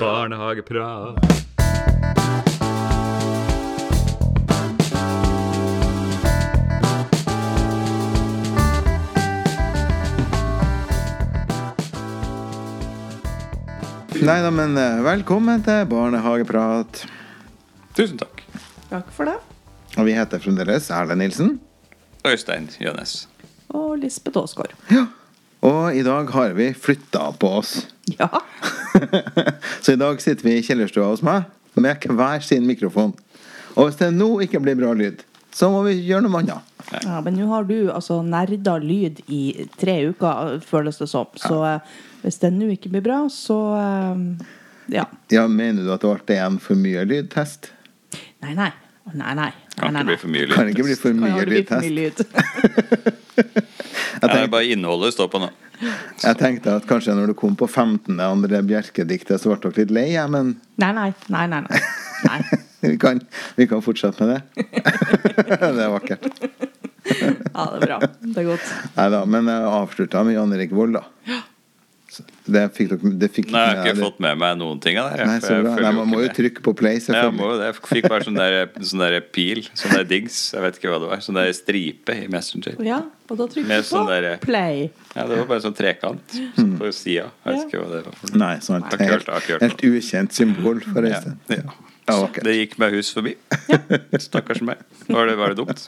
Barnehageprat. Nei da, men eh, velkommen til Barnehageprat. Tusen takk. Takk for det. Og vi heter fremdeles Erlend Nilsen. Øystein Jønes. Og Lisbeth Aasgaard. Ja. Og i dag har vi flytta på oss. Ja. Så i dag sitter vi i kjellerstua hos meg med hver sin mikrofon. Og hvis det nå ikke blir bra lyd, så må vi gjøre noe annet. ja. Men nå har du altså nerda lyd i tre uker, føles det som. Så ja. hvis det nå ikke blir bra, så eh, ja. Ja, Mener du at det ble en for mye lydtest? Nei, nei. Nei, nei. Kan nei, ikke bli for mye lyd. Kan ikke bli for mye lydtest? lyd? test det er bare innholdet står på nå. jeg tenkte at kanskje når du kom på 15. andre Bjerke-diktet, så ble dere litt lei, jeg, men Nei, nei. Nei, nei. nei. nei. vi kan, vi kan fortsette med det. det er vakkert. Ja, det er bra. Det er godt. Nei da, men jeg avslutta med Jan Erik Vold, da. Det fikk dere det fikk Nei, jeg har ikke dere. fått med meg noen ting av det. Nei, så bra. Nei, man må jo trykke på play, Ja, jeg må jo det. Jeg fikk bare sånn der, sånn der pil, sånn der dings, jeg vet ikke hva det var. Sånn der stripe i Messenger. Ja, og da trykker du sånn på der- play. Ja, det var bare sånn trekant Sånn på sida. Jeg vet ikke hva det var for. Nei, sånn helt, helt ukjent symbol forresten. Ja, ja. Ja. Det gikk meg hus forbi. Stakkars meg. Var det, var det dumt?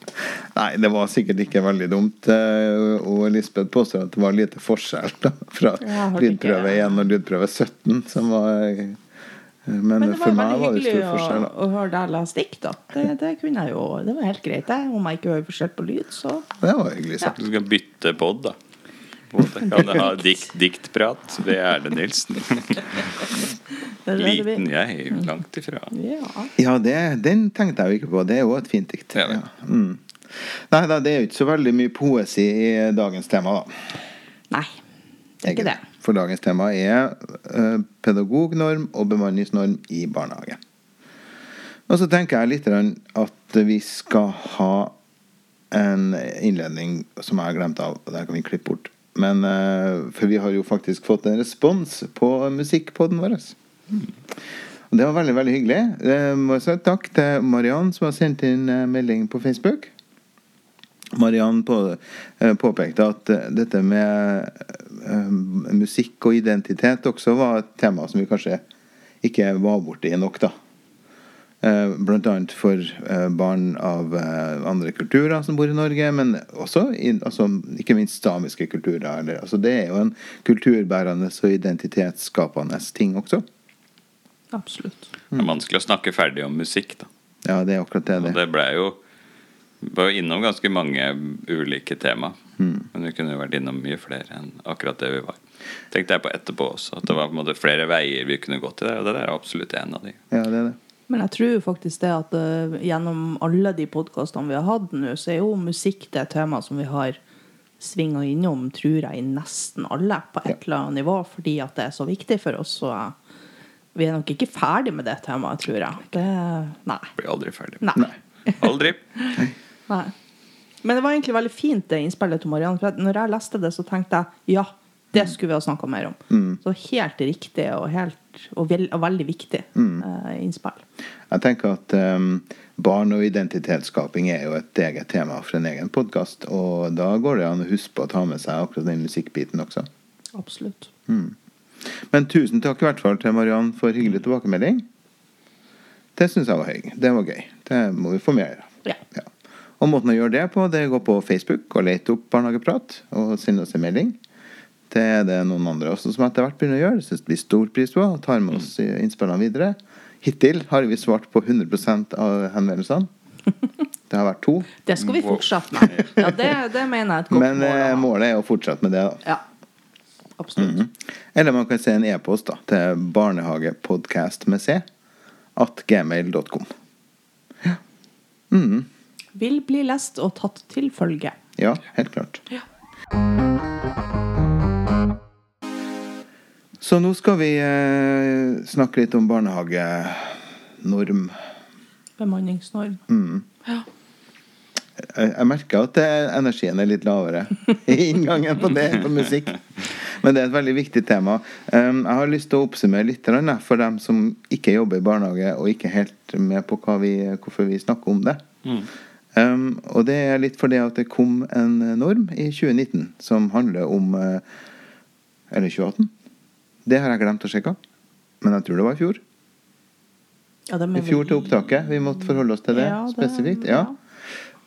Nei, det var sikkert ikke veldig dumt. eh, Og Lisbeth påstår at det var lite forskjell da, fra lydprøve 1 og lydprøve 17. Som var, eh, men, Men det for var meg veldig var det hyggelig stor å, var hyggelig å høre deg lese dikt, da. Det, det kunne jeg jo Det var helt greit, det. Om jeg ikke hører forskjell på lyd, så Det var hyggelig sagt. Du skal bytte pod, da. På en måte. Kan ha dikt, diktprat ved Erlend Nilsen? er Liten jeg, langt ifra. Ja. Ja, det, den tenkte jeg jo ikke på. Det er jo et fint dikt. Ja. Ja. Mm. Nei da, det er jo ikke så veldig mye poesi i dagens tema, da. Nei, det er ikke det. For dagens tema er uh, pedagognorm og bemanningsnorm i barnehage. Og så tenker jeg litt at vi skal ha en innledning som jeg har glemt av, og der kan vi klippe bort. Men, eh, for vi har jo faktisk fått en respons på musikkpodden vår. Og det var veldig veldig hyggelig. Eh, må jeg si takk til Mariann som har sendt inn eh, melding på Facebook. Mariann på, påpekte at dette med musikk og identitet også var et tema som vi kanskje ikke var borti nok, da. Eh, annet for eh, barn av eh, andre kulturer som bor i Norge, men også i, altså, ikke minst samiske kulturer. Eller, altså, det er jo en kulturbærende og identitetsskapende ting også. Absolutt. Det er vanskelig å snakke ferdig om musikk, da. Ja, det er akkurat det. Og det. det ble jo var innom ganske mange ulike tema. Men vi kunne jo vært innom mye flere enn akkurat det vi var. Tenkte jeg på etterpå også, at det var på en måte flere veier vi kunne gått i det. Og det der er absolutt en av de. Ja, det er det. Men jeg tror faktisk det at uh, gjennom alle de podkastene vi har hatt nå, så er jo musikk det tema som vi har svinga innom, tror jeg, i nesten alle på et eller annet nivå, fordi at det er så viktig for oss. Så uh, vi er nok ikke ferdig med det temaet, tror jeg. Det, nei. Blir aldri ferdig. Nei. Aldri. nei. Men det var egentlig veldig fint, det innspillet til Marianne. For når jeg leste det, så tenkte jeg ja, det skulle vi ha snakka mer om. Så helt riktig og, helt, og, vel, og veldig viktig eh, innspill. Jeg tenker at um, barn og identitetsskaping er jo et eget tema for en egen podkast. Og da går det an å huske på å ta med seg akkurat den musikkbiten også. Absolutt. Men tusen takk i hvert fall til Mariann for hyggelig tilbakemelding. Det syns jeg var høy. Det var gøy. Det må vi få mer av. Ja. Ja. Og måten å gjøre det på, det er å gå på Facebook og lete opp Barnehageprat og sende oss en melding. Det er det noen andre også som etter hvert begynner å gjøre. Det blir stor pris på og tar med oss innspillene videre. Hittil har vi svart på 100% av henvendelsene. Det har vært to. Det skal vi fortsette med. Ja, det, det mener jeg er et godt Men mål. å eh, målet er å fortsette med det. da Ja. Absolutt. Eller man kan se en e-post da til barnehagepodcast med c at gmail.com. Vil bli lest og tatt til følge. Ja, helt klart. Ja. Så nå skal vi eh, snakke litt om barnehagenorm. Bemanningsnorm. Ja. Jeg, jeg merker at det, energien er litt lavere i inngangen på det på musikk. Men det er et veldig viktig tema. Um, jeg har lyst til å oppsummere litt for dem som ikke jobber i barnehage og ikke helt med på hva vi, hvorfor vi snakker om det. Um, og det er litt fordi at det kom en norm i 2019 som handler om uh, Eller 2018? Det har jeg glemt å sjekke. Men jeg tror det var i fjor. Ja, det I fjor til opptaket. Vi måtte forholde oss til det, Ja, det- spesifikt. Ja.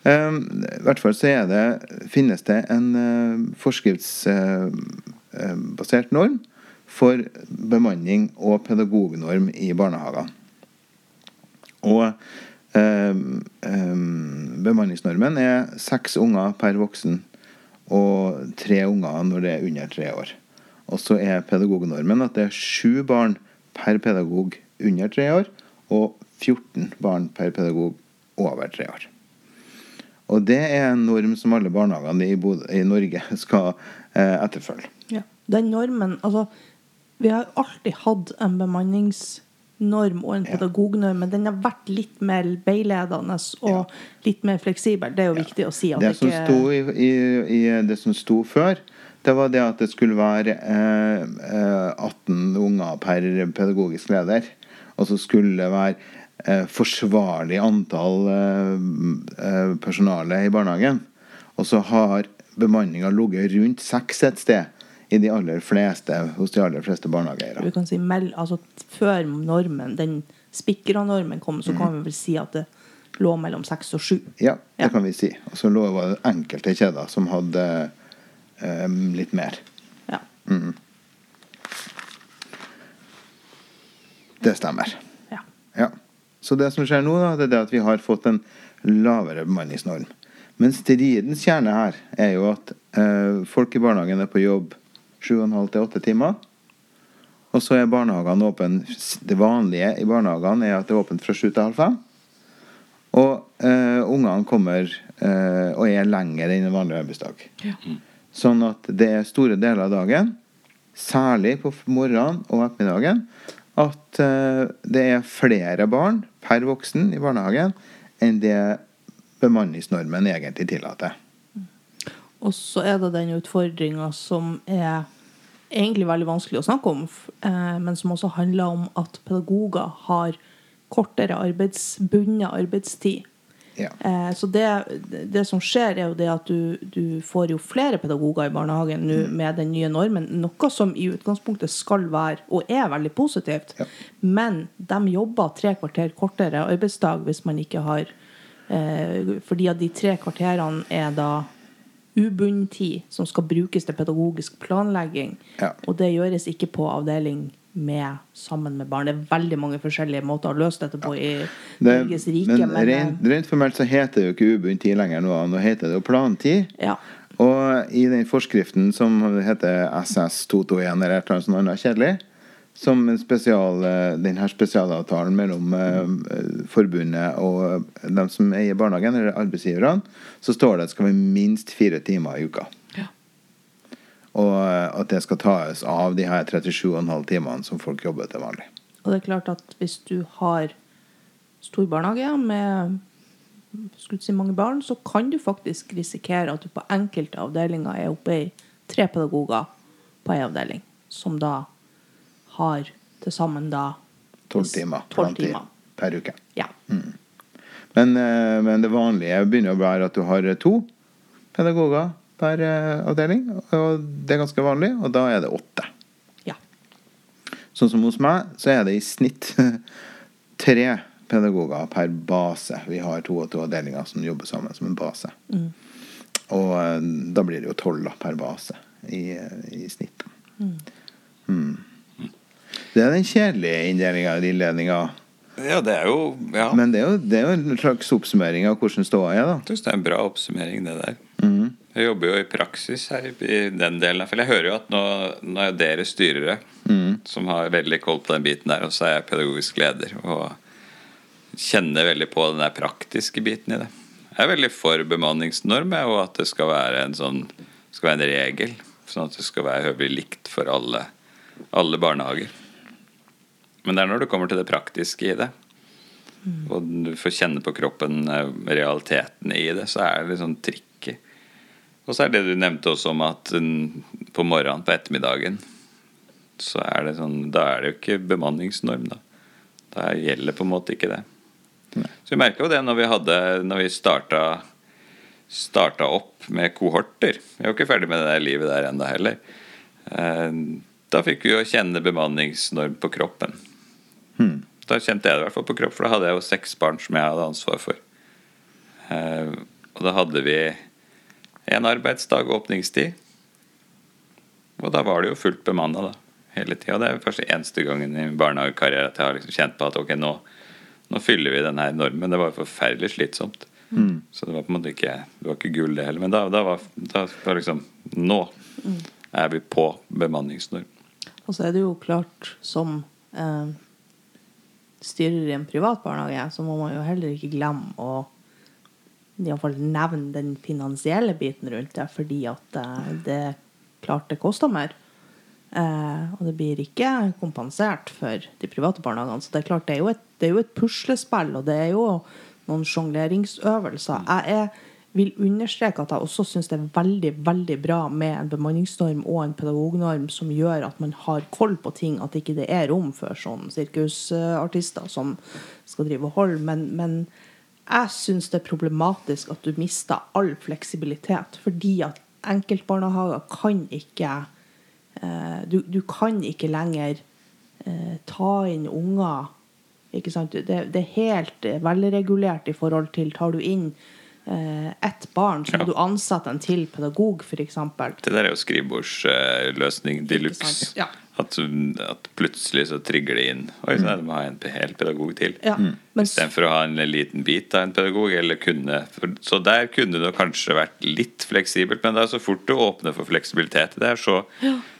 Um, I hvert fall så er det, finnes det en uh, forskriftsbasert norm for bemanning og pedagognorm i barnehagene. Og um, um, bemanningsnormen er seks unger per voksen og tre unger når det er under tre år. Og så er pedagognormen at det er sju barn per pedagog under tre år og 14 barn per pedagog over tre år. Og det er en norm som alle barnehagene i, i Norge skal eh, etterfølge. Ja. Den normen Altså, vi har alltid hatt en bemanningsnorm og en Ja. pedagognorm, men den har vært litt mer veiledende og litt mer fleksibel. Det er jo viktig å si. At Det som ikke- sto i, i, i det som sto før, det var det at det skulle være eh, eh, 18 unger per pedagogisk leder. Og så skulle det være eh, forsvarlig antall eh, eh, personale i barnehagen. Og så har bemanninga ligget rundt seks et sted i de aller fleste, hos de aller fleste barnehageeiere. Du kan si mell, altså Før normen, den Spikra-normen kom, så kan vi vel si at det lå mellom seks og sju. Ja, det Ja. kan vi si. Og så lå det enkelte kjeder som hadde eh, litt mer. Ja. Det stemmer. ja. Ja. Så det som skjer nå, da, det er det at vi har fått en lavere bemanningsnorm. Men stridens kjerne her er jo at eh, folk i barnehagen er på jobb 7,5 til 8 timer. Og så er barnehagene åpne Det vanlige i barnehagene er at det er åpent fra 7 til halv 5. Og eh, ungene kommer eh, og er lenger enn en vanlig arbeidsdag. Sånn at det er store deler av dagen, særlig på morgenen og ettermiddagen, at eh, det er flere barn per voksen i barnehagen enn det bemanningsnormen egentlig tillater. Og så er det den utfordringa som er egentlig veldig vanskelig å snakke om, eh, men som også handler om at pedagoger har kortere arbeidsbundet arbeidstid. Ja. Eh, Så det, det som skjer, er jo det at du, du får jo flere pedagoger i barnehagen nå Mm. med den nye normen. Noe som i utgangspunktet skal være, og er veldig positivt. Ja. Men de jobber tre kvarter kortere arbeidsdag hvis man ikke har eh, Fordi at de tre kvarterene er da ubunden tid som skal brukes til pedagogisk planlegging. Ja. Og det gjøres ikke på avdeling med, sammen med barn. Det er veldig mange forskjellige måter å løse dette på i Det, Norges rike. men men, eh, rent, rent formelt så heter det jo ikke ubundet tid lenger nå. Nå heter det jo plantid. ja. Og i den forskriften som heter SS221 eller et eller annet sånt annet kjedelig, som en spesial, denne spesialavtalen mellom eh, forbundet og dem som eier barnehagen, eller arbeidsgiverne, så står det at det skal være minst fire timer i uka. Og eh, at det skal tas av de her 37,5 timene som folk jobber til vanlig. Og det er klart at hvis du har stor barnehage med skulle si mange barn, så kan du faktisk risikere at du på enkelte avdelinger er oppe i tre pedagoger på ei avdeling, som da har til sammen da Tolv timer. 12 timer. per uke. Ja. Men, eh, men det vanlige begynner å være at du har to pedagoger per eh, avdeling. Og det er ganske vanlig, og da er det åtte. ja. Sånn som hos meg, så er det i snitt tre pedagoger per base. Vi har to og to avdelinger som jobber sammen som en base. Og eh, da blir det jo tolv per base i, i snitt. Mm. Det er den kjedelige inndelinga i innledninga. Ja, det er jo ja. Men det er, jo, det er jo en slags oppsummering av hvordan ståa er, da. Jeg syns det er en bra oppsummering, det der. Mm. Jeg jobber jo i praksis her i den delen. For jeg hører jo at nå, nå er dere styrere Mm. som har veldig koll på den biten der, og så er jeg pedagogisk leder. Og kjenner veldig på den der praktiske biten i det. Jeg er veldig for bemanningsnorm, og at det skal være en sånn skal være en regel. Sånn at det skal være høvelig likt for alle, alle barnehager. Men det er når du kommer til det praktiske i det, og du får kjenne på kroppen eh, realiteten i det, så er det litt sånn tricky. Og så er det du nevnte også om at mm, på morgenen, på ettermiddagen, så er det sånn Da er det jo ikke bemanningsnorm, da. Da gjelder på en måte ikke det. Så vi merka jo det når vi hadde Når vi starta, starta opp med kohorter. Vi er jo ikke ferdig med det der livet der ennå heller. Eh, Da fikk vi jo kjenne bemanningsnorm på kroppen. Da kjente jeg det i hvert fall på kropp, for da hadde jeg jo seks barn som jeg hadde ansvar for. Uh, Og da hadde vi en arbeidsdag og åpningstid. Og da var det jo fullt bemanna hele tida. Det er kanskje eneste gangen i min barnehagekarriere at jeg har liksom kjent på at ok, nå, nå fyller vi denne normen. Det var jo forferdelig slitsomt. Så det var på en måte ikke Det var ikke gull, det heller. Men da, da, var, da var liksom Nå er vi på bemanningsnorm. Og så er det jo klart, som eh, styrer i en privat barnehage, så må man jo heller ikke glemme å i hvert fall nevne den finansielle biten rundt det, fordi at eh, det klart det koster mer. Eh, og det blir ikke kompensert for de private barnehagene. Så det er klart, det er jo et, er jo et puslespill, og det er jo noen sjongleringsøvelser. Jeg er, vil understreke at jeg også syns det er veldig veldig bra med en bemanningsnorm og en pedagognorm som gjør at man har koll på ting, at ikke det er rom for sånn sirkusartister som skal drive og holde. Men, men jeg syns det er problematisk at du mister all fleksibilitet, fordi at enkeltbarnehager kan ikke eh, du, du kan ikke lenger eh, ta inn unger ikke sant? Det, det er helt velregulert i forhold til Tar du inn ett barn, så må Ja. du ansette en til pedagog, f.eks. Det der er jo skrivebordsløsning de luxe. Ja. At, at plutselig så trigger det inn. Oi, så må ha en hel pedagog til. Ja. Mm. Istedenfor å ha en liten bit av en pedagog. Eller kunne, for, så der kunne det kanskje vært litt fleksibelt, men det er så fort du åpner for fleksibilitet der, så,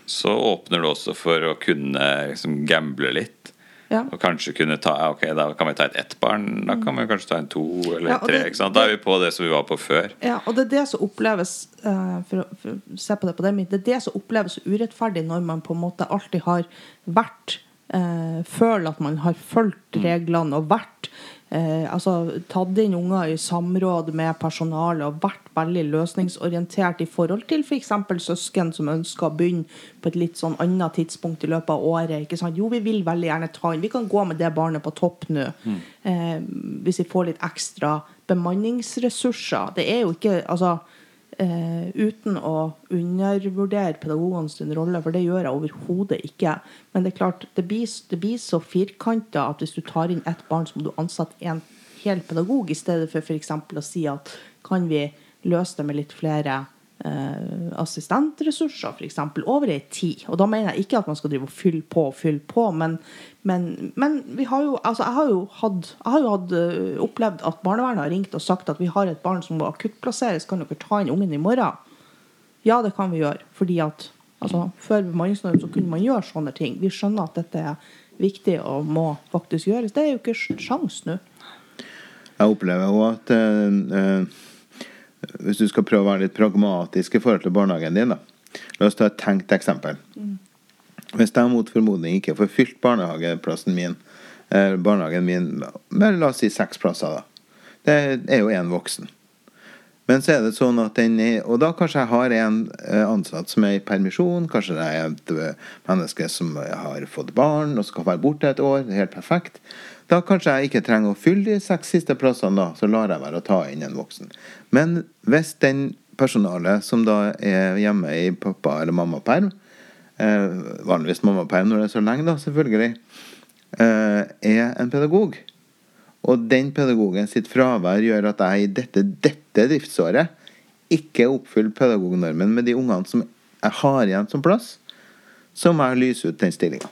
så åpner du også for å kunne liksom, gamble litt. Ja. Og kanskje kunne ta Ok, da kan vi ta et ett barn. Da kan vi kanskje ta en to eller Ja, tre. det-? Da er vi på det som vi var på før. Ja, og det er det som oppleves eh, for, å- for å se på det på den Det er det som oppleves urettferdig når man på en måte alltid har vært eh, Føler at man har fulgt reglene og vært eh, altså tatt inn unger i samråd med personalet og vært veldig løsningsorientert i forhold til f.eks. søsken som ønsker å begynne på et litt sånn annet tidspunkt i løpet av året. ikke sant? Jo, vi vil veldig gjerne ta inn Vi kan gå med det barnet på topp nå. Eh, hvis vi får litt ekstra bemanningsressurser. Det er jo ikke Altså eh, uten å undervurdere pedagogenes rolle, for det gjør jeg overhodet ikke. Men det er klart, det blir, det blir så firkanta at hvis du tar inn ett barn, så må du ansette en hel pedagog, i stedet for f.eks. å si at kan vi løse det med litt flere eh, assistentressurser, f.eks. over ei tid. Og da mener jeg ikke at man skal drive og fylle på og fylle på, men, men, men vi har jo, altså jeg har jo hatt, jeg har jo hatt uh, opplevd at barnevernet har ringt og sagt at vi har et barn som må akuttplasseres, kan dere ta inn ungen i morgen? Ja, det kan vi gjøre. Fordi at altså, før bemanningsnorm så kunne man gjøre sånne ting. Vi skjønner at dette er viktig og må faktisk gjøres. Det er jo ikke sjans nå. Jeg opplever jo at eh, eh, hvis du skal prøve å være litt pragmatisk i forhold til barnehagen din, da. La oss ta et tenkt eksempel. Hvis jeg mot formodning ikke får fylt barnehageplassen min, eh, barnehagen min med la oss si seks plasser, da. Det er jo én voksen. Men så er det sånn at den er Og da kanskje jeg har en eh, ansatt som er i permisjon. Kanskje det er et eh, menneske som har fått barn og skal være borte et år. Det er helt perfekt. Da kanskje jeg ikke trenger å fylle de seks siste plassene, da. Så lar jeg være å ta inn en voksen. Men hvis den personalet som da er hjemme i pappa- eller mammaperm, eh, vanligvis mammaperm når det er så lenge, da, selvfølgelig, eh, er en pedagog, og den pedagogen sitt fravær gjør at jeg i dette, dette driftsåret ikke oppfyller pedagognormen med de ungene som jeg har igjen som plass, så må jeg lyse ut den stillinga.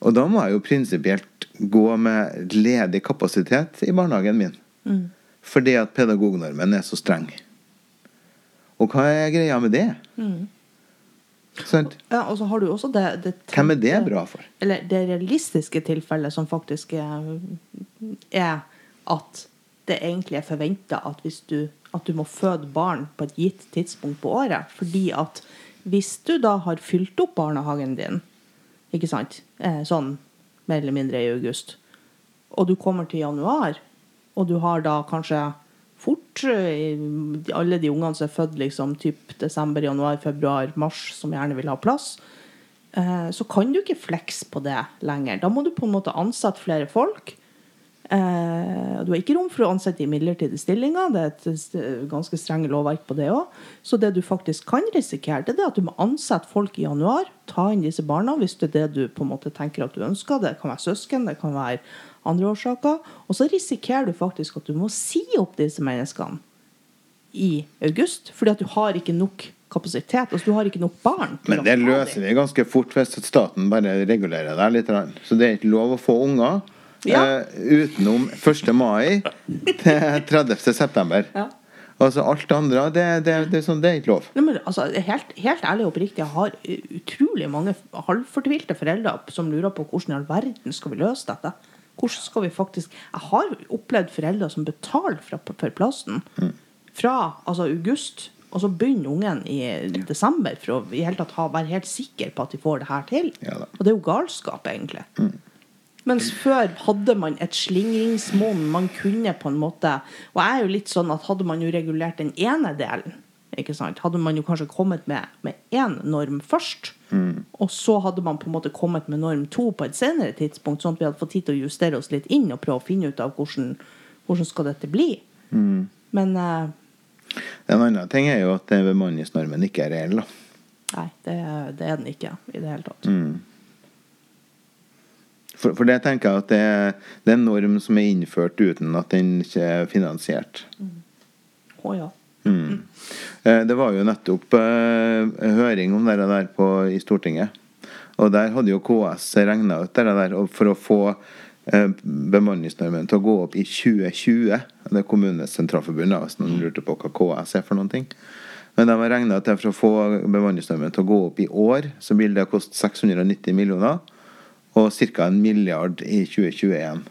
Og da må jeg jo prinsipielt gå med ledig kapasitet i barnehagen min. Fordi at pedagognormen er så streng. Og hva er greia med det? Sant? Ja, og så har du også det, det Hvem er det bra for? Eller det realistiske tilfellet som faktisk er, er at det egentlig er forventa at, hvis du- at du må føde barn på et gitt tidspunkt på året. Fordi at hvis du da har fylt opp barnehagen din, ikke sant, eh, sånn mer eller mindre i august, og du kommer til januar, og du har da kanskje fort eh, alle de ungene som er født liksom, typ desember, januar, februar, mars, som gjerne vil ha plass, eh, så kan du ikke flekse på det lenger. Da må du på en måte ansette flere folk. Eh, du har ikke rom for å ansette i midlertidige stillinger. Det er et ganske strenge lovverk på det òg. Så det du faktisk kan risikere, det er at du må ansette folk i januar. Ta inn disse barna hvis det er det du på en måte tenker at du ønsker. Det kan være søsken, det kan være andre årsaker. Og så risikerer du faktisk at du må si opp disse menneskene i august, fordi at du har ikke nok kapasitet. Altså du har ikke nok barn. Men det løser vi ganske fort hvis staten bare regulerer det litt. Så det er ikke lov å få unger Ja. eh, utenom 1. mai til 30. september. Ja. Altså alt det andre, det, det, det, sånn, det er ikke lov. Nei, men, altså, helt, helt ærlig og oppriktig, jeg har utrolig mange halvfortvilte foreldre som lurer på hvordan i all verden skal vi løse dette. Hvordan skal vi faktisk Jeg har opplevd foreldre som betaler fra, for plassen fra altså, august, og så begynner ungen i desember for å i hele tatt ha, være helt sikker på at de får det her til. Ja og det er jo galskap, egentlig. Mens før hadde man et slingringsmonn. Man kunne på en måte Og jeg er jo litt sånn at hadde man jo regulert den ene delen, ikke sant? hadde man jo kanskje kommet med, med én norm først. Og så hadde man på en måte kommet med norm to på et senere tidspunkt, sånn at vi hadde fått tid til å justere oss litt inn og prøve å finne ut av hvordan, hvordan skal dette bli. Men uh, En annen ting er jo at bemanningsnormen ikke er reell. nei, det, det er den ikke i det hele tatt. For, for det tenker jeg at det, det er en norm som er innført uten at den ikke er finansiert. Å ja. Mm. Det var jo nettopp eh, høring om det der på, i Stortinget. Og der hadde jo KS regna ut det der og for å få eh, bemanningsnormen til å gå opp i 2020. Det er Kommunenes Sentralforbund, hvis noen lurte på hva KS er for noen ting. Men de har regna ut at for å få bemanningsnormen til å gå opp i år, så vil det koste 690 millioner. Og ca. en milliard i 2021.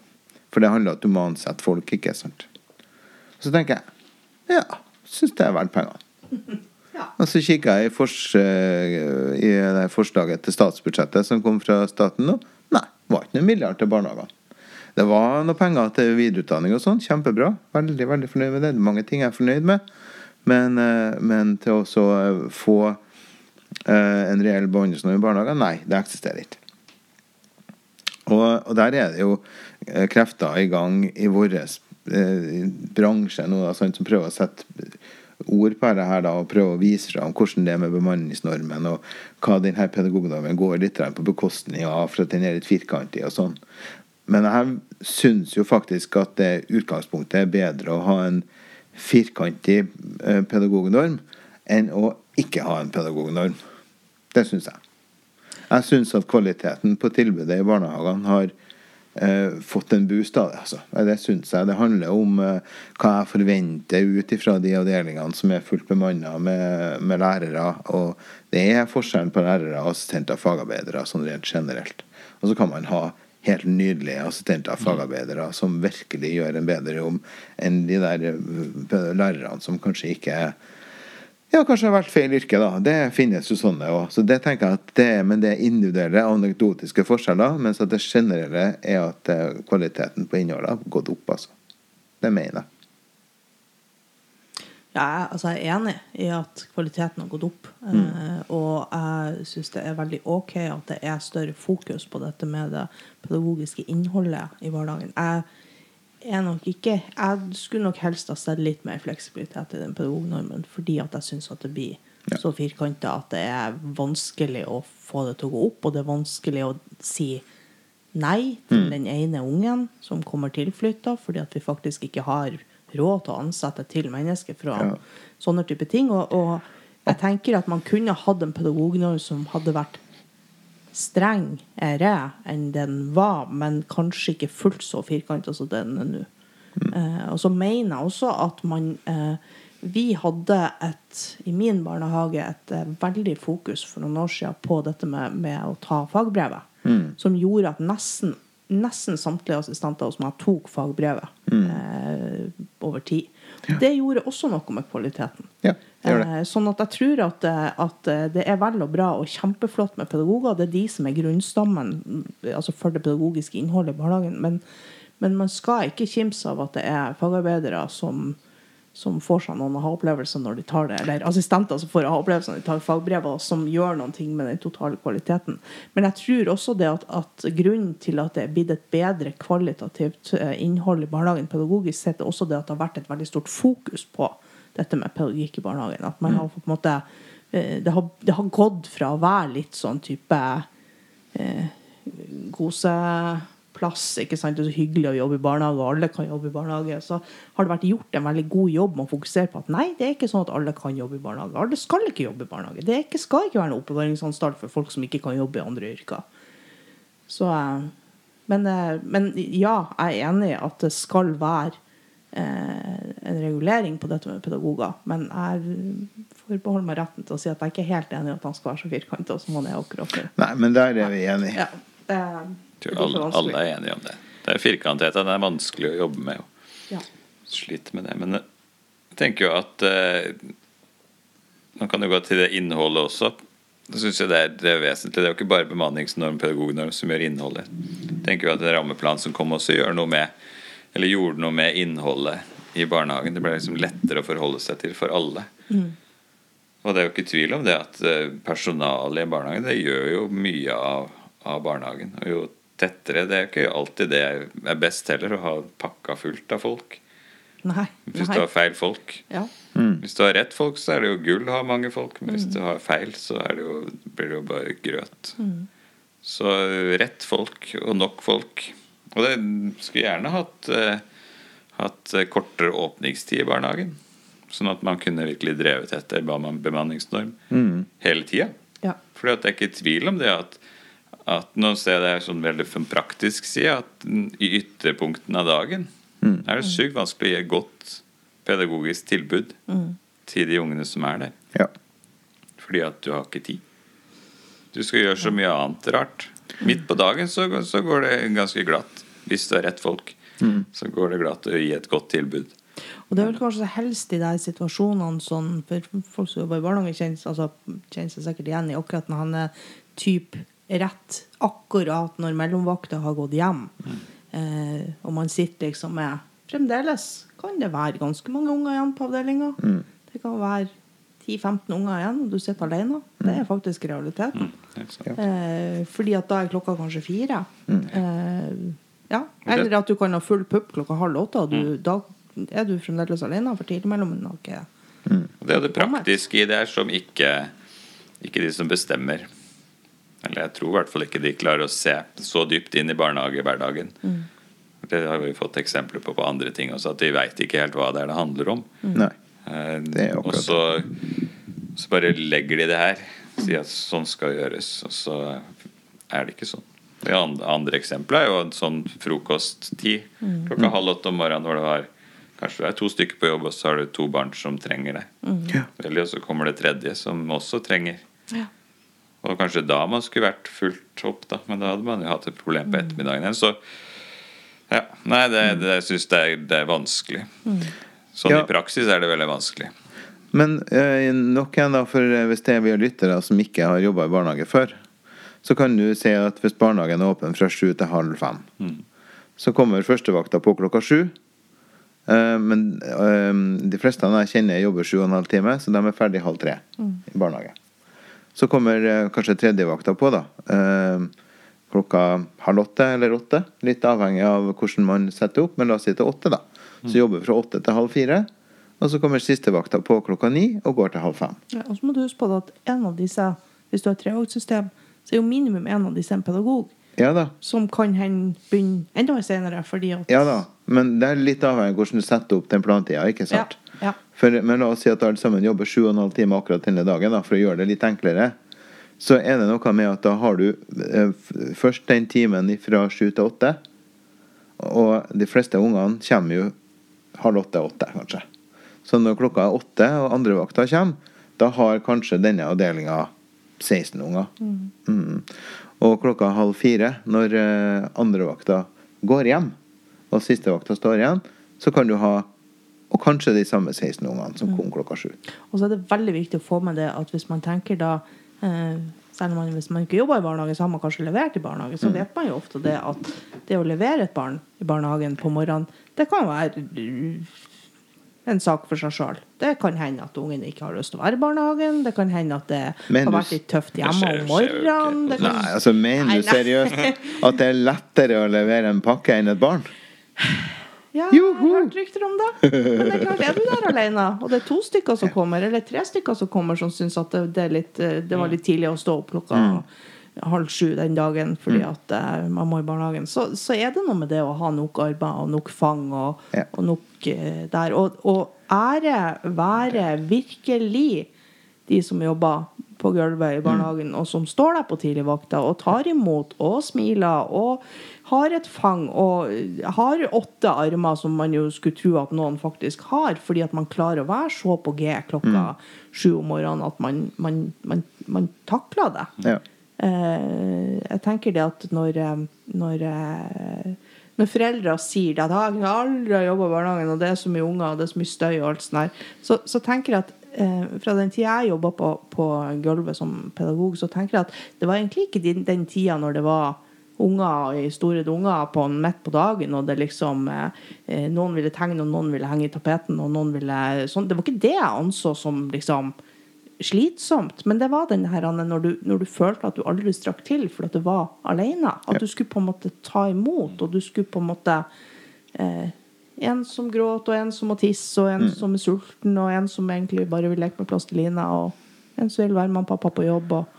For det handler om at du må ansette folk, ikke sant. Så tenker jeg ja, syns det er verdt pengene. Ja. Og så kikker jeg i, fors, eh, i det forslaget til statsbudsjettet som kom fra staten nå. Nei, det var ikke noen milliard til barnehagene. Det var noen penger til videreutdanning og sånn. Kjempebra. Veldig veldig fornøyd med det. Det er mange ting jeg er fornøyd med. Men, eh, men til å eh, få en reell behandling i barnehagen, nei, det eksisterer ikke. Og, og der er det jo eh, krefter i gang i vår eh, bransje nå, da, sant, som prøver å sette ord på det her da, og prøve å vise fram hvordan det er med bemanningsnormen, og hva denne pedagognormen går litt på bekostning av, for at den er litt firkantig og sånn. Men jeg syns jo faktisk at det utgangspunktet er bedre å ha en firkantig eh, pedagognorm enn å ikke ha en pedagognorm. Det syns jeg. Jeg syns at kvaliteten på tilbudet i barnehagene har eh, fått en boost av det. Altså. Det syns jeg. Det handler om eh, hva jeg forventer ut ifra de avdelingene som er fullt bemanna med, med lærere. Og det er forskjellen på lærere, assistenter og fagarbeidere sånn rent generelt. Og så kan man ha helt nydelige assistenter og fagarbeidere som virkelig gjør en bedre jobb enn de der eh, lærerne som kanskje ikke er ja, kanskje har vært feil yrke, da. Det finnes jo sånne òg. Så det tenker jeg at det, men det er individuelle, anekdotiske forskjeller. Mens at det generelle er at eh, kvaliteten på innholdet har gått opp, altså. Det mener jeg. Ja, jeg, altså jeg er enig i at kvaliteten har gått opp. Eh, og jeg syns det er veldig ok at det er større fokus på dette med det pedagogiske innholdet i hverdagen. Jeg er nok ikke Jeg skulle nok helst ha sett litt mer fleksibilitet i den pedagognormen, fordi at jeg syns at det blir Ja. så firkanta at det er vanskelig å få det til å gå opp, og det er vanskelig å si nei til den ene ungen som kommer tilflytta, fordi at vi faktisk ikke har råd til å ansette til mennesker fra Ja. sånne type ting. Og, og jeg tenker at man kunne hatt en pedagognorm som hadde vært strengere enn den var, men kanskje ikke fullt så firkanta som den er nå. Eh, og så mener jeg også at man eh, Vi hadde et, i min barnehage et eh, veldig fokus for noen år siden på dette med, med å ta fagbrevet. Som gjorde at nesten, nesten samtlige assistenter hos meg tok fagbrevet mm. over tid. Det gjorde også noe med kvaliteten. Ja. Eh, Sånn at jeg tror at, eh, at eh, det er vel og bra og kjempeflott med pedagoger. Det er de som er grunnstammen mm, altså for det pedagogiske innholdet i barnehagen. Men, men man skal ikke kimse av at det er fagarbeidere som, som får seg noen aha-opplevelser når de tar det, eller assistenter som får aha-opplevelser når de tar fagbrevet, som gjør noen ting med den totale kvaliteten. Men jeg tror også det at, at grunnen til at det er blitt et bedre kvalitativt eh, innhold i barnehagen pedagogisk sett, er også det at det har vært et veldig stort fokus på dette med pedagogikk i barnehagen. At man har på en måte eh, det har, det har gått fra å være litt sånn type eh, koseplass. ikke sant? Det er så hyggelig å jobbe i barnehage, og alle kan jobbe i barnehage. Så har det vært gjort en veldig god jobb med å fokusere på at nei, det er ikke sånn at alle kan jobbe i barnehage. Alle skal ikke jobbe i barnehage. Det ikke, skal ikke være en oppbevaringsanstalt for folk som ikke kan jobbe i andre yrker. Så, eh, men, eh, men ja, jeg er enig i at det skal være eh, en regulering på dette med pedagoger. Men jeg forbeholder meg retten til å si at jeg ikke er helt enig i at han skal være så firkanta som han er akkurat nå. Nei, men der er vi enige. Ja, det, er, tror alle, alle er enige om det. Det er firkantheten. Det er vanskelig å jobbe med. Ja. slite med det. Men jeg tenker jo at eh, Man kan jo gå til det innholdet også. Da synes jeg det er, det er vesentlig. Det er jo ikke bare bemanningsnorm pedagognorm som gjør innholdet. Jeg tenker jo at en rammeplan som kom også gjør noe med Eller gjorde noe med innholdet i barnehagen. Det ble liksom lettere å forholde seg til for alle. Og det er jo ikke tvil om det at eh, personalet i barnehagen det gjør jo mye av, av barnehagen. Og jo tettere Det er jo ikke alltid det er best heller, å ha pakka fullt av folk. Nei. Hvis nei. du har feil folk. Ja. Hvis du har rett folk, så er det jo gull å ha mange folk. Men hvis du har feil, så er det jo, blir det jo bare grøt. Så rett folk og nok folk. Og det skulle gjerne hatt, eh, hatt eh, kortere åpningstid i barnehagen. Sånn at man kunne virkelig drevet etter beman- bemanningsnorm hele tida. Ja. For det er ikke tvil om det at, at Nå ser jeg det her sånn veldig fra praktisk side at i ytterpunktene av dagen er det sykt vanskelig å gi et godt pedagogisk tilbud til de ungene som er der. Ja. Fordi at du har ikke tid. Du skal gjøre så mye annet rart. Midt på dagen så, så går det ganske glatt. Hvis du er rett folk, så går det glatt å gi et godt tilbud. Og det er vel kanskje helst i de situasjonene sånn For folk som jobber i barnehage, kjenner, altså, kjenner seg sikkert igjen i akkurat når han er typ rett akkurat når mellomvakta har gått hjem. Eh, og man sitter liksom med Fremdeles kan det være ganske mange unger igjen på avdelinga. Det kan være 10-15 unger igjen, og du sitter alene. Det er faktisk realiteten. Mm. Eh, fordi at da er klokka kanskje fire. Eh, ja. Eller at du kan ha full pupp klokka halv åtte, og du, da er du fremdeles alene, for tidligmellommen har ikke mm. det er det praktiske i det her som ikke, ikke de som bestemmer Eller jeg tror i hvert fall ikke de klarer å se så dypt inn i barnehagehverdagen. Det har vi fått eksempler på på andre ting også, at de veit ikke helt hva det er det handler om. Nei. Eh, Det er og akkurat så, så bare legger de det her. Sier at sånn skal gjøres. Og så er det ikke sånn. Det andre, eksempelet er jo en sånn frokosttid klokka halv åtte om morgenen hvor det var Kanskje du er to stykker på jobb, og så har du to barn som trenger det. Ja. Eller så kommer det tredje som også trenger. Ja. Og kanskje da man skulle vært fullt opp, da. Men da hadde man jo hatt et problem på ettermiddagen igjen. Så ja. Nei, det, det, jeg syns det, det er vanskelig. Sånn Ja. i praksis er det veldig vanskelig. Men eh, nok igjen, da, for eh, hvis det er vi lyttere som ikke har jobba i barnehage før, så kan du si at hvis barnehagen er åpen fra sju til halv fem, så kommer førstevakta på klokka sju. Eh, men eh, de fleste av jeg kjenner, jobber sju og en halv time, så de er ferdig halv tre i barnehage. Så kommer eh, kanskje tredjevakta på, da. Eh, klokka halv åtte eller åtte. Litt avhengig av hvordan man setter opp, men la oss si til åtte, da. Så jobber fra åtte til halv fire. Og så kommer sistevakta på klokka ni og går til halv fem. Ja, og så må du huske på at en av disse, hvis du har trevaktsystem, så er jo minimum en av disse en pedagog. Ja da. Som kan hende begynne enda senere, fordi at Ja da. Men det er litt avhengig av hvordan du setter opp den plantida, ikke sant? Ja, ja. For, men la oss si at alle sammen jobber sju og en halv time akkurat denne dagen, da, for å gjøre det litt enklere. Så er det noe med at da har du eh, først den timen fra 7 til 8. Og de fleste ungene kommer jo halv åtte-åtte, kanskje. Så når klokka er åtte og andrevakta kommer, da har kanskje denne avdelinga 16 unger. Mm. Og klokka halv fire, når eh, andrevakta går hjem, og sistevakta står igjen, så kan du ha og kanskje de samme 16 ungene som kom klokka sju. Og så er det veldig viktig å få med det at hvis man tenker da eh, Selv om man, hvis man ikke jobber i barnehage, så har man kanskje levert i barnehage. Så vet man jo ofte det at det å levere et barn i barnehagen på morgenen, det kan være en sak for seg sjøl. Det kan hende at ungen ikke har lyst til å være i barnehagen. Det kan hende at det Men har du- vært litt tøft hjemme skjer- om morgenen. Det kan... Nei, altså Mener du seriøst at det er lettere å levere en pakke enn et barn? Ja, jeg har hørt rykter om det. Men det er klart, er du der alene, og det er to stykker som kommer, eller tre stykker som kommer, som syns at det, litt, eh, det var litt tidlig å stå opp klokka halv sju den dagen fordi at eh, man må i barnehagen, så, så er det noe med det å ha nok arbeid og nok fang og, Ja. og nok eh, der. Og, og ære være virkelig de som jobber på gulvet i barnehagen, og som står der på tidligvakta og tar imot og smiler og har et fang og har åtte armer, som man jo skulle tro at noen faktisk har, fordi at man klarer å være så på G klokka sju om morgenen at man, man, man, man takler det. Ja. Eh, jeg tenker det at når, eh, når, eh, når foreldre sier det at «Ah, jeg har aldri jobba i barnehagen, og det er så mye unger og det er så mye støy, og alt sånt så, så tenker jeg at eh, fra den tida jeg jobba på, på gulvet som pedagog, så tenker jeg at det var egentlig ikke den, den tida når det var unger i store dunger på, midt på dagen, og det liksom eh, Noen ville tegne, og noen ville henge i tapeten, og noen ville sånn. Det var ikke det jeg anså som liksom slitsomt, men det var den her når du, når du følte at du aldri strakk til fordi du var alene. At du skulle på en måte ta imot, og du skulle på en måte eh, En som gråt, og en som må tisse, og en som er sulten, og en som egentlig bare vil leke med plastelina, og en som vil være med pappa på jobb, og,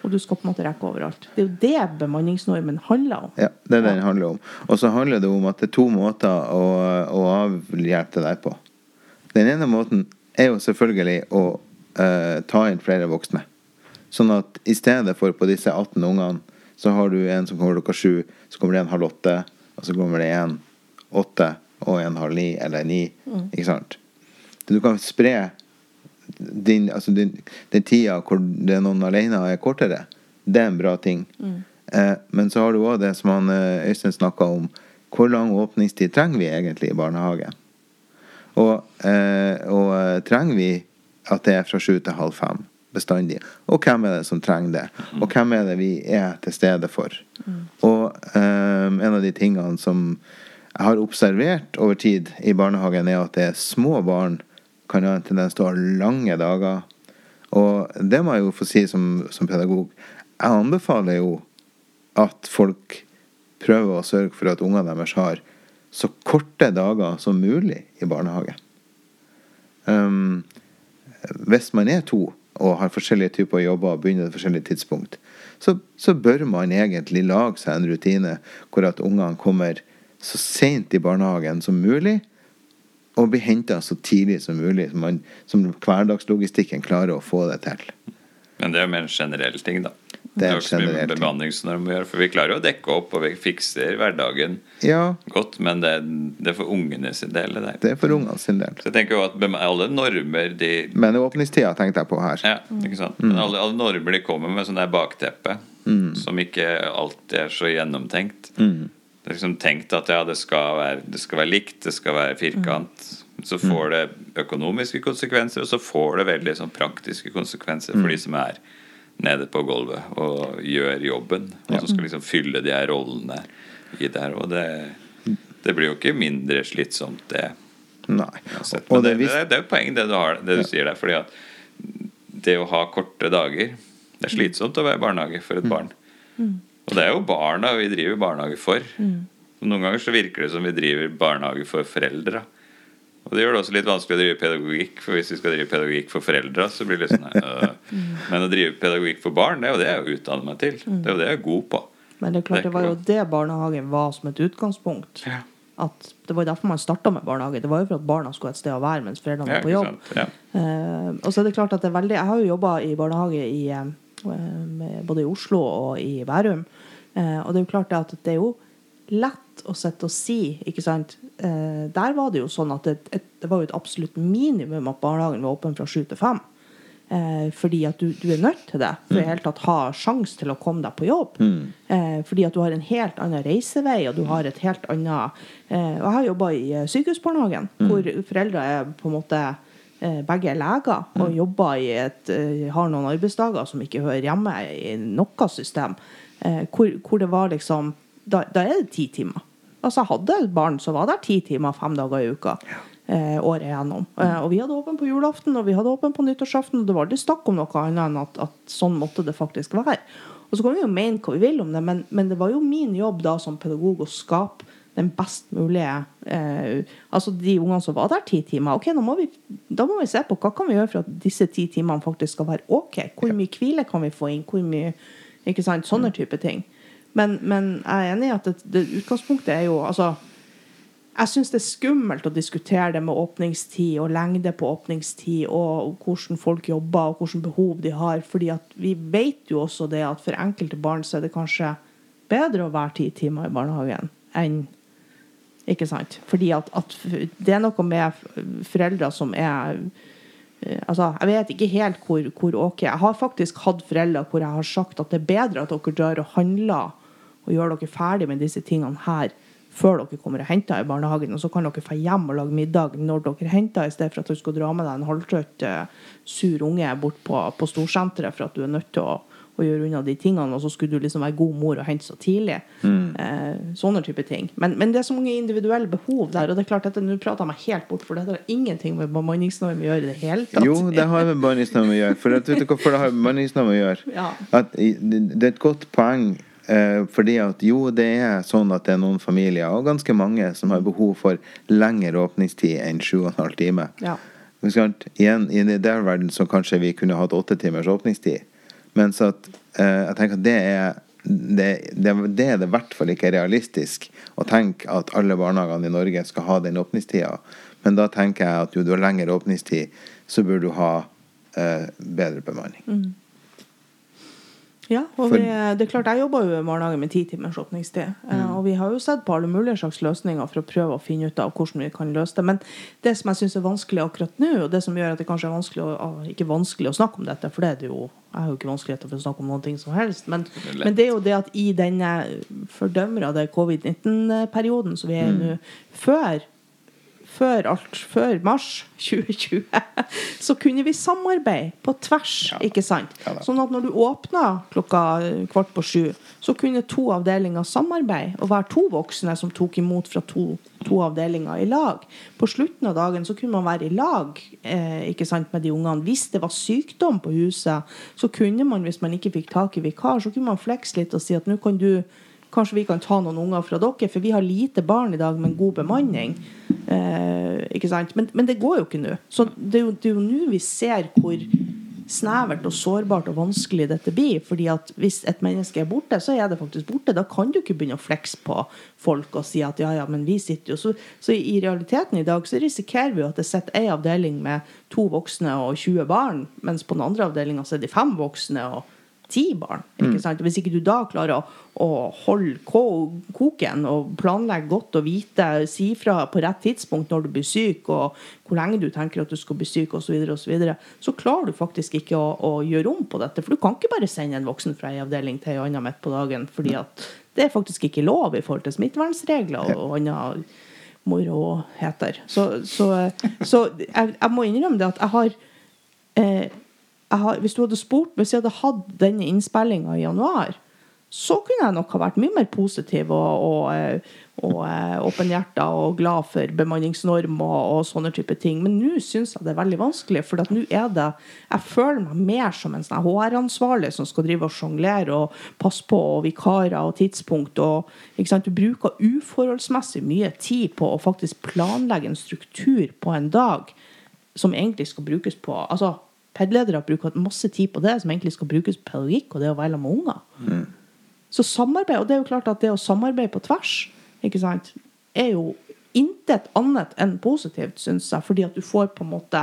og du skal på en måte rekke overalt. Det er jo det bemanningsnormen handler om. Ja, det er det den handler om. Og så handler det om at det er to måter å, å avhjelpe det der på. Den ene måten er jo selvfølgelig å uh, ta inn flere voksne. Sånn at i stedet for på disse 18 ungene, så har du en som kommer klokka sju, så kommer det en halv åtte, og så kommer det en åtte og en halv ni eller ni. Ikke sant? Du kan spre din, altså din, den tida hvor det er noen alene er kortere. Det er en bra ting. Eh, men så har du òg det som han eh, Øystein snakka om. Hvor lang åpningstid trenger vi egentlig i barnehage? Og, eh, og eh, trenger vi at det er fra sju til halv fem bestandig? Og hvem er det som trenger det? Og hvem er det vi er til stede for? Og eh, en av de tingene som jeg har observert over tid i barnehagen, er at det er små barn kan ha en tendens til å ha lange dager. Og det må jeg jo få si som, som pedagog. Jeg anbefaler jo at folk prøver å sørge for at ungene deres har så korte dager som mulig i barnehage. Um, hvis man er to og har forskjellige typer jobber og begynner på forskjellige tidspunkt, så, så bør man egentlig lage seg en rutine hvor at ungene kommer så sent i barnehagen som mulig, og bli henta så tidlig som mulig, som, man, som hverdagslogistikken klarer å få det til. Men det er jo mer en generell ting, da. Det er jo ikke så mye bemanningsnorm å gjøre, for vi klarer jo å dekke opp, og vi fikser hverdagen Ja, godt, men det, det er for ungene sin del, det det er for ungene sin del. Så jeg tenker jo at alle normer de Men åpningstida tenkte jeg på her. Ja, ikke sant? Men alle, alle normer de kommer med sånn der bakteppe, som ikke alltid er så gjennomtenkt. Det er liksom tenkt at ja, det skal være, det skal være likt, det skal være firkant. Så får det økonomiske konsekvenser, og så får det veldig sånn praktiske konsekvenser for de som er nede på gulvet og gjør jobben. Og som skal liksom fylle de her rollene i det her. Og det, det blir jo ikke mindre slitsomt, det. Nei. Uansett. Og Men det det, det, er jo poeng det du, har, det du sier der. Fordi at det å ha korte dager Det er slitsomt å være i barnehage for et barn. Og det er jo barna vi driver barnehage for. Og Noen ganger så virker det som vi driver barnehage for foreldra. Og det gjør det også litt vanskelig å drive pedagogikk, for hvis vi skal drive pedagogikk for foreldra, så blir det litt sånn øh. Men å drive pedagogikk for barn, det er jo det jeg utdanner meg til. Det er jo det jeg er god på. Men det er klart, det var jo det barnehagen var som et utgangspunkt. Ja. At det var derfor man starta med barnehage. Det var jo for at barna skulle et sted å være mens foreldrene var på jobb. Ja, Ja. uh, og så er det klart at det er veldig Jeg har jo jobba i barnehage i, eh, både i Oslo og i Bærum. Eh, og det er jo klart at det er jo lett å sitte og si, ikke sant. Eh, der var det jo sånn at det, et, det var jo et absolutt minimum at barnehagen var åpen fra sju til fem. Eh, fordi at du, du er nødt til det for i hele tatt ha sjanse til å komme deg på jobb. Eh, fordi at du har en helt annen reisevei, og du har et helt annet eh, Jeg har jobba i sykehusbarnehagen, sykehusbarnehagen, hvor foreldre er på en måte eh, begge er leger og jobber i et, eh, har noen arbeidsdager som ikke hører hjemme i noe system. Eh, hvor, hvor det var liksom da, da er det ti timer. Altså Jeg hadde et barn som var der ti timer fem dager i uka. eh, året igjennom. Eh, og vi hadde åpen på julaften og vi hadde åpen på nyttårsaften. Og det var aldri snakk om noe annet enn at, at, sånn måtte det faktisk være. Og så kan vi jo mene hva vi vil om det, men, men det var jo min jobb da som pedagog å skape den best mulige eh, Altså de ungene som var der ti timer. ok, må, vi, da må vi se på hva kan vi gjøre for at disse ti timene faktisk skal være OK. Hvor mye hvile kan vi få inn? Hvor mye ikke sant, Sånne type ting. Men, men jeg er enig i at det, det utgangspunktet er jo altså jeg syns det er skummelt å diskutere det med åpningstid og lengde på åpningstid og hvordan folk jobber og hvilke behov de har. fordi at vi vet jo også det at for enkelte barn så er det kanskje bedre å være ti timer i barnehagen enn Ikke sant? Fordi at, at det er noe med foreldre som er eh, Altså, Jeg vet ikke helt hvor, hvor ok. Jeg har faktisk hatt foreldre hvor jeg har sagt at det er bedre at dere drar og handler og gjør dere ferdig med disse tingene her før dere kommer og henter i barnehagen. Og så kan dere få hjem og lage middag når dere henter, i stedet for at du skal dra med deg en halvtrøtt, uh, sur unge bort på, på storsenteret for at du er nødt til å, å, gjøre unna de tingene, og så skulle du liksom være god mor og hente så tidlig. Mm. Eh, sånne type ting. Men, men, det er så mange individuelle behov der, og det er klart dette, nå prater jeg meg helt bort, for dette har ingenting med bemanningsnorm å gjøre i det hele tatt. Jo, det har med bemanningsnorm å gjøre. For at, vet du hvorfor det har med bemanningsnorm å gjøre? Ja. At, det er et godt poeng Eh, fordi at jo, det er sånn at det er noen familier, og ganske mange, som har behov for lengre åpningstid enn sju og en halv time. Ja. Igjen, I den der verden så kanskje vi kunne hatt åtte timers åpningstid. Mens at eh, jeg tenker at det er det, det, det er i hvert fall ikke realistisk å tenke at alle barnehagene i Norge skal ha den åpningstida. Men da tenker jeg at jo du har lengre åpningstid, så burde du ha eh, bedre bemanning. Mm. Ja, og vi, det er klart jeg jobber jo i barnehage med ti timers åpningstid. Eh, mm. Og vi har jo sett på alle mulige slags løsninger for å prøve å finne ut av hvordan vi kan løse det. Men det som jeg syns er vanskelig akkurat nå, og det som gjør at det kanskje er vanskelig å, ikke vanskelig å snakke om dette, for det er det jo jeg har jo ikke vanskeligheter for å snakke om noen ting som helst, men, men det er jo det at i denne fordømrede covid-19-perioden som vi er mm. nå, før før alt, før mars 2020, så kunne vi samarbeide på tvers. Ja. ikke sant? Ja, sånn at når du åpna klokka kvart på sju, så kunne to avdelinger samarbeide og være to voksne som tok imot fra to, to avdelinger i lag. På slutten av dagen så kunne man være i lag eh, ikke sant, med de ungene. Hvis det var sykdom på huset, så kunne man, hvis man ikke fikk tak i vikar, så kunne man flekse litt og si at nå kan du Kanskje vi kan ta noen unger fra dere, for vi har lite barn i dag med en god bemanning. Eh, ikke sant? Men, men, det går jo ikke nå. Så det er jo nå vi ser hvor snevert og sårbart og vanskelig dette blir. fordi at hvis et menneske er borte, så er det faktisk borte. Da kan du ikke begynne å flekse på folk og si at ja, ja, men vi sitter jo Så, så i realiteten i dag så risikerer vi jo at det sitter ei avdeling med to voksne og 20 barn, mens på den andre avdelinga så er de fem voksne og ti barn. Ikke mm. sant? Hvis ikke du da klarer å, å holde koken og planlegge godt og vite, si fra på rett tidspunkt når du blir syk, og hvor lenge du tenker at du skal bli syk, osv., så, videre, og så, videre, så klarer du faktisk ikke å, å, gjøre om på dette. For du kan ikke bare sende en voksen fra en avdeling til en annen midt på dagen, fordi at det er faktisk ikke lov i forhold til smittevernregler og annet moro heter. Så, så, så jeg, jeg, må innrømme det at jeg har eh, har, hvis du hadde spurt Hvis jeg hadde hatt denne innspillinga i januar, så kunne jeg nok ha vært mye mer positiv og, og, og, og eh, åpenhjerta og glad for bemanningsnorm og, og sånne type ting. Men nå syns jeg det er veldig vanskelig, for nå er det Jeg føler meg mer som en sånn HR-ansvarlig som skal drive og sjonglere og passe på og vikarer og tidspunkt. Og, Du bruker uforholdsmessig mye tid på å faktisk planlegge en struktur på en dag som egentlig skal brukes på altså PED-ledere bruker masse tid på det som egentlig skal brukes på pedagogikk, og det å være sammen med unger. Mm. Så samarbeid, og det er jo klart at det å samarbeide på tvers ikke sant, er jo intet annet enn positivt, syns jeg, fordi at du får på en måte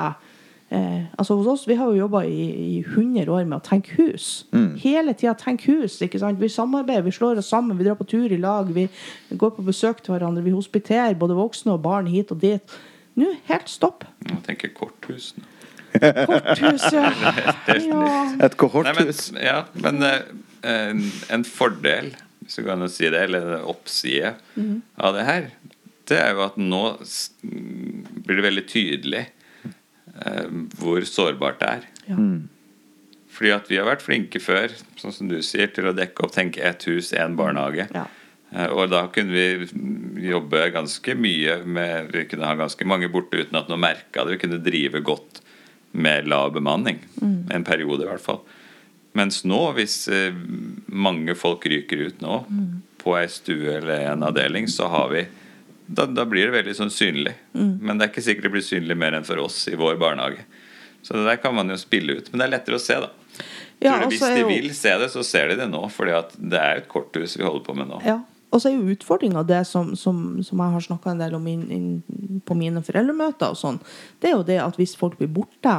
eh, altså hos oss, Vi har jo jobba i, i 100 år med å tenke hus. Mm. Hele tida tenke hus. ikke sant? Vi samarbeider, vi slår oss sammen, vi drar på tur i lag. Vi går på besøk til hverandre. Vi hospiterer både voksne og barn hit og dit. Nå helt stopp. Jeg tenker korthus nå. Korthus, ja. Et kohorthus. Nei, men, ja, men uh, en, en, fordel, hvis du kan si det, eller en oppside mm. av det her, det er jo at nå blir det veldig tydelig eh, hvor sårbart det er. Ja. Mm. Fordi at vi har vært flinke før, sånn som du sier, til å dekke opp tenke ett hus, én barnehage. Ja. Eh, Og da kunne vi jobbe ganske mye med Vi kunne ha ganske mange borte uten at noen merka det. Vi kunne drive godt med lav bemanning. En periode, i hvert fall. Mens nå, hvis eh, mange folk ryker ut nå på ei stue eller en avdeling, så har vi da, da blir det veldig sånn synlig. Men det er ikke sikkert det blir synlig mer enn for oss i vår barnehage. Så det der kan man jo spille ut. Men det er lettere å se, da. Ja, Tror du, hvis de vil se det, så ser de det nå. At det er et korthus vi holder på med nå. Ja. Og så er jo utfordringa det som, som, som jeg har snakka en del om inn, inn på mine foreldremøter, og sånn, det er jo det at hvis folk blir borte,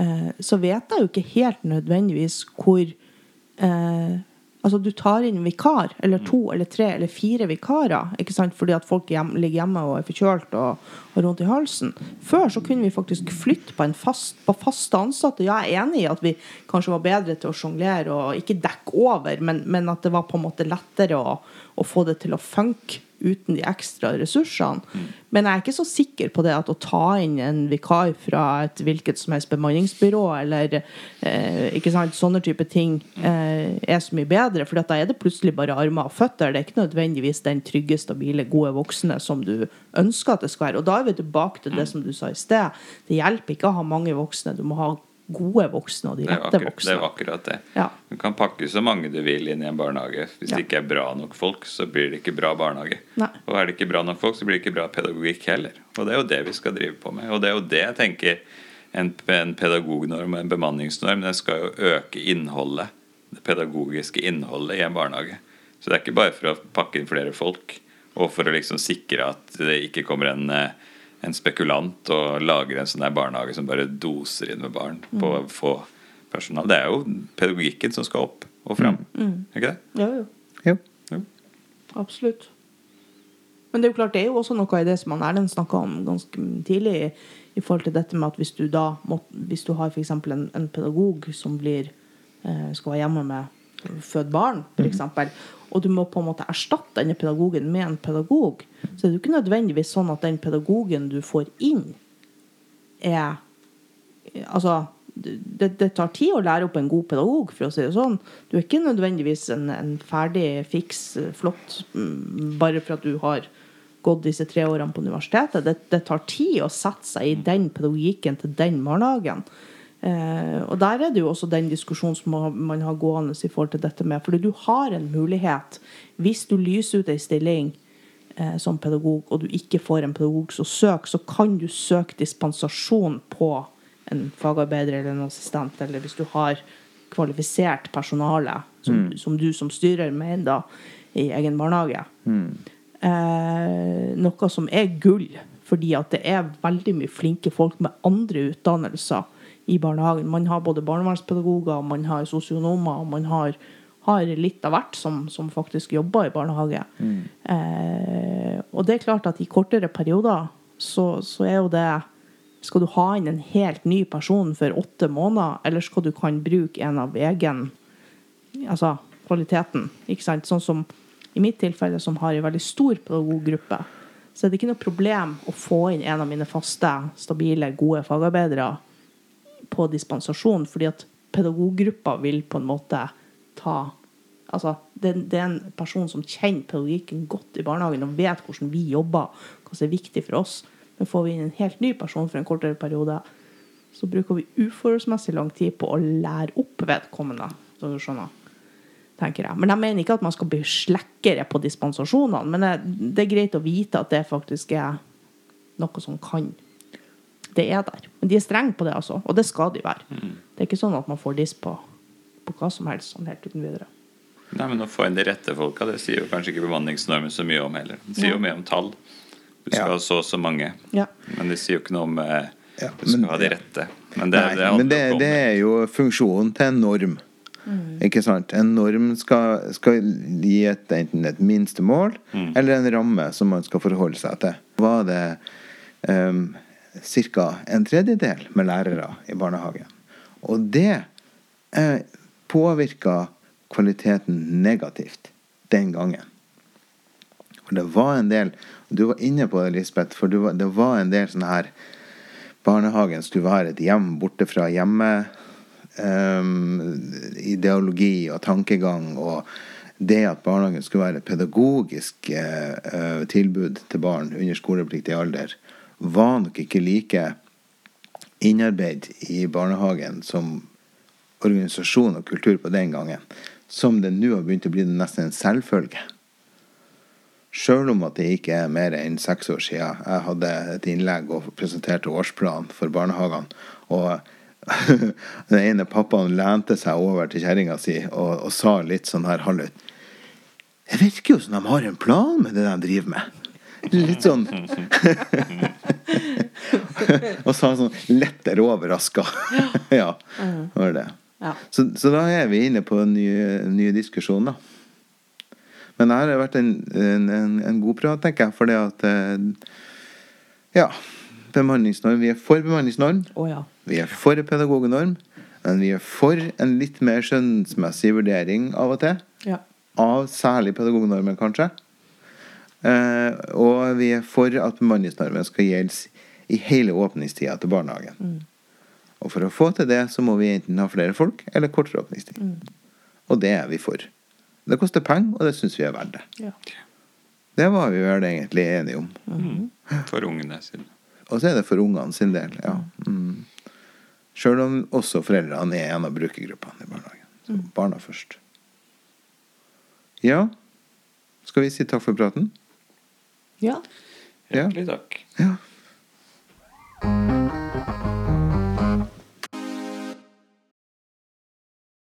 eh, så vet jeg jo ikke helt nødvendigvis hvor eh, Altså, du tar inn vikar, eller to eller tre eller fire vikarer, ikke sant, fordi at folk hjem, ligger hjemme og er forkjølt og har vondt i halsen. Før så kunne vi faktisk flytte på, en fast, på faste ansatte. Ja, jeg er enig i at vi kanskje var bedre til å sjonglere og ikke dekke over, men, men at det var på en måte lettere å, å få det til å funke uten de ekstra ressursene. Men jeg er ikke så sikker på det at å ta inn en vikar fra et hvilket som helst bemanningsbyrå eller eh, ikke sant, sånne type ting eh, er så mye bedre. For da er det plutselig bare armer og føtter. Det er ikke nødvendigvis den trygge, stabile, gode voksne som du ønsker at det skal være. Og da er vi tilbake til det som du sa i sted. Det hjelper ikke å ha mange voksne. Du må ha gode voksne og de rette voksne. det. Er akkurat det. Ja. Du kan pakke så mange du vil inn i en barnehage. Hvis Ja. det ikke er bra nok folk, så blir det ikke bra barnehage. Nei. Og er det ikke bra nok folk, så blir det ikke bra pedagogikk heller. Og det er jo det vi skal drive på med. Og det er jo det jeg tenker en, en pedagognorm, en bemanningsnorm, den skal jo øke innholdet, det pedagogiske innholdet i en barnehage. Så det er ikke bare for å pakke inn flere folk, og for å liksom sikre at det ikke kommer en eh, en spekulant og lager en sånn der barnehage som bare doser inn med barn på Mm. få personal. Det er jo pedagogikken som skal opp og fram. Mm. Ikke det? Jo, jo. Jo. Jo. Absolutt. Men det er jo klart, det er jo også noe i det som han Erlend snakka om ganske tidlig, i forhold til dette med at hvis du da må, hvis du har f.eks. En, en pedagog som blir eh, skal være hjemme med født barn, f.eks., og du må på en måte erstatte denne pedagogen med en pedagog, så er det jo ikke nødvendigvis sånn at den pedagogen du får inn, er Altså, det, det tar tid å lære opp en god pedagog, for å si det sånn. Du er ikke nødvendigvis en, en ferdig, fiks, flott mm, bare for at du har gått disse tre årene på universitetet. Det, det tar tid å sette seg i den pedagogikken til den barnehagen. Eh, og der er det jo også den diskusjonen som man- har gående i forhold til dette med Fordi du har en mulighet, hvis du lyser ut ei stilling eh, som pedagog, og du ikke får en pedagog som søker, så kan du søke dispensasjon på en fagarbeider eller en assistent, eller hvis du har kvalifisert personale, som, som du som styrer mener da, i egen barnehage. Eh, noe som er gull, fordi at det er veldig mye flinke folk med andre utdannelser i barnehagen. Man har både barnevernspedagoger, man har sosionomer, og man har, har litt av hvert som, som faktisk jobber i barnehage. Eh, og det er klart at i kortere perioder så, så er jo det Skal du ha inn en helt ny person for åtte måneder, eller skal du kan bruke en av egen altså kvaliteten. Ikke sant? Sånn som i mitt tilfelle, som har en veldig stor pedagoggruppe, så er det ikke noe problem å få inn en av mine faste, stabile, gode fagarbeidere på dispensasjon, fordi at pedagoggruppa vil på en måte ta Altså, det, det er en person som kjenner pedagogikken godt i barnehagen og vet hvordan vi jobber, hva som er viktig for oss. Men får vi inn en helt ny person for en kortere periode, så bruker vi uforholdsmessig lang tid på å lære opp vedkommende. Så du skjønner tenker jeg. Men jeg mener ikke at man skal bli slekkere på dispensasjonene. Men det, det er greit å vite at det faktisk er noe som kan Det er der. Men de er strenge på det, altså. Og det skal de være. Det er ikke sånn at man får diss på, på hva som helst sånn helt uten videre. Nei, men Å få inn de rette folka, det sier jo kanskje ikke bemanningsnormen så mye om heller. Det sier jo mye om tall. Du skal Ja. ha så og så mange. Ja. Men det sier jo ikke noe om eh, Ja, Du skal ha de rette. Men det, Nei, det, men det, det er jo funksjonen til en norm. Ikke sant? En norm skal, skal gi et, enten et minstemål eller en ramme som man skal forholde seg til. Var det um, ca. en tredjedel med lærere i barnehagen. Og det eh, påvirka kvaliteten negativt den gangen. For det var en del Du var inne på det, Lisbeth. For var, det var en del sånne her Barnehagen skulle være et hjem borte fra hjemme. ehm, ideologi og tankegang og det at barnehagen skulle være et pedagogisk eh, tilbud til barn under skolepliktig alder, var nok ikke like innarbeid i barnehagen som organisasjon og kultur på den gangen, som det nå har begynt å bli nesten en selvfølge. Sjøl om at det ikke er mer enn seks år siden jeg hadde et innlegg og presenterte årsplan for barnehagene. Og den ene pappaen lente seg over til kjerringa si og, og, sa litt sånn her halvut Det virker jo som de har en plan med det de driver med. Litt sånn Og så sånn lettere overraska. ja, var det. Ja. Så, så da er vi inne på en ny, ny diskusjon, da. Men det har vært en, en, en, en god prat, tenker jeg, fordi at eh, Ja. Bemanningsnorm. Vi er for bemanningsnorm. Oh, ja. Vi er for pedagognorm. Men vi er for en litt mer skjønnsmessig vurdering av og til. ja. Av særlig pedagognormen, kanskje. Eh, og vi er for at bemanningsnormen skal gjelde i hele åpningstida til barnehagen. Og for å få til det, så må vi enten ha flere folk eller kortere åpningstid. Og det er vi for. Det koster penger, og det syns vi er verdt det. ja. Det var vi vel egentlig enige om. For ungene sine. Og så er det for ungene sin del, ja. Mm. Sjøl om også foreldrene er en av brukergruppene i barnehagen. Så barna først. Ja. Skal vi si takk for praten? Ja. Hjertelig takk. Ja.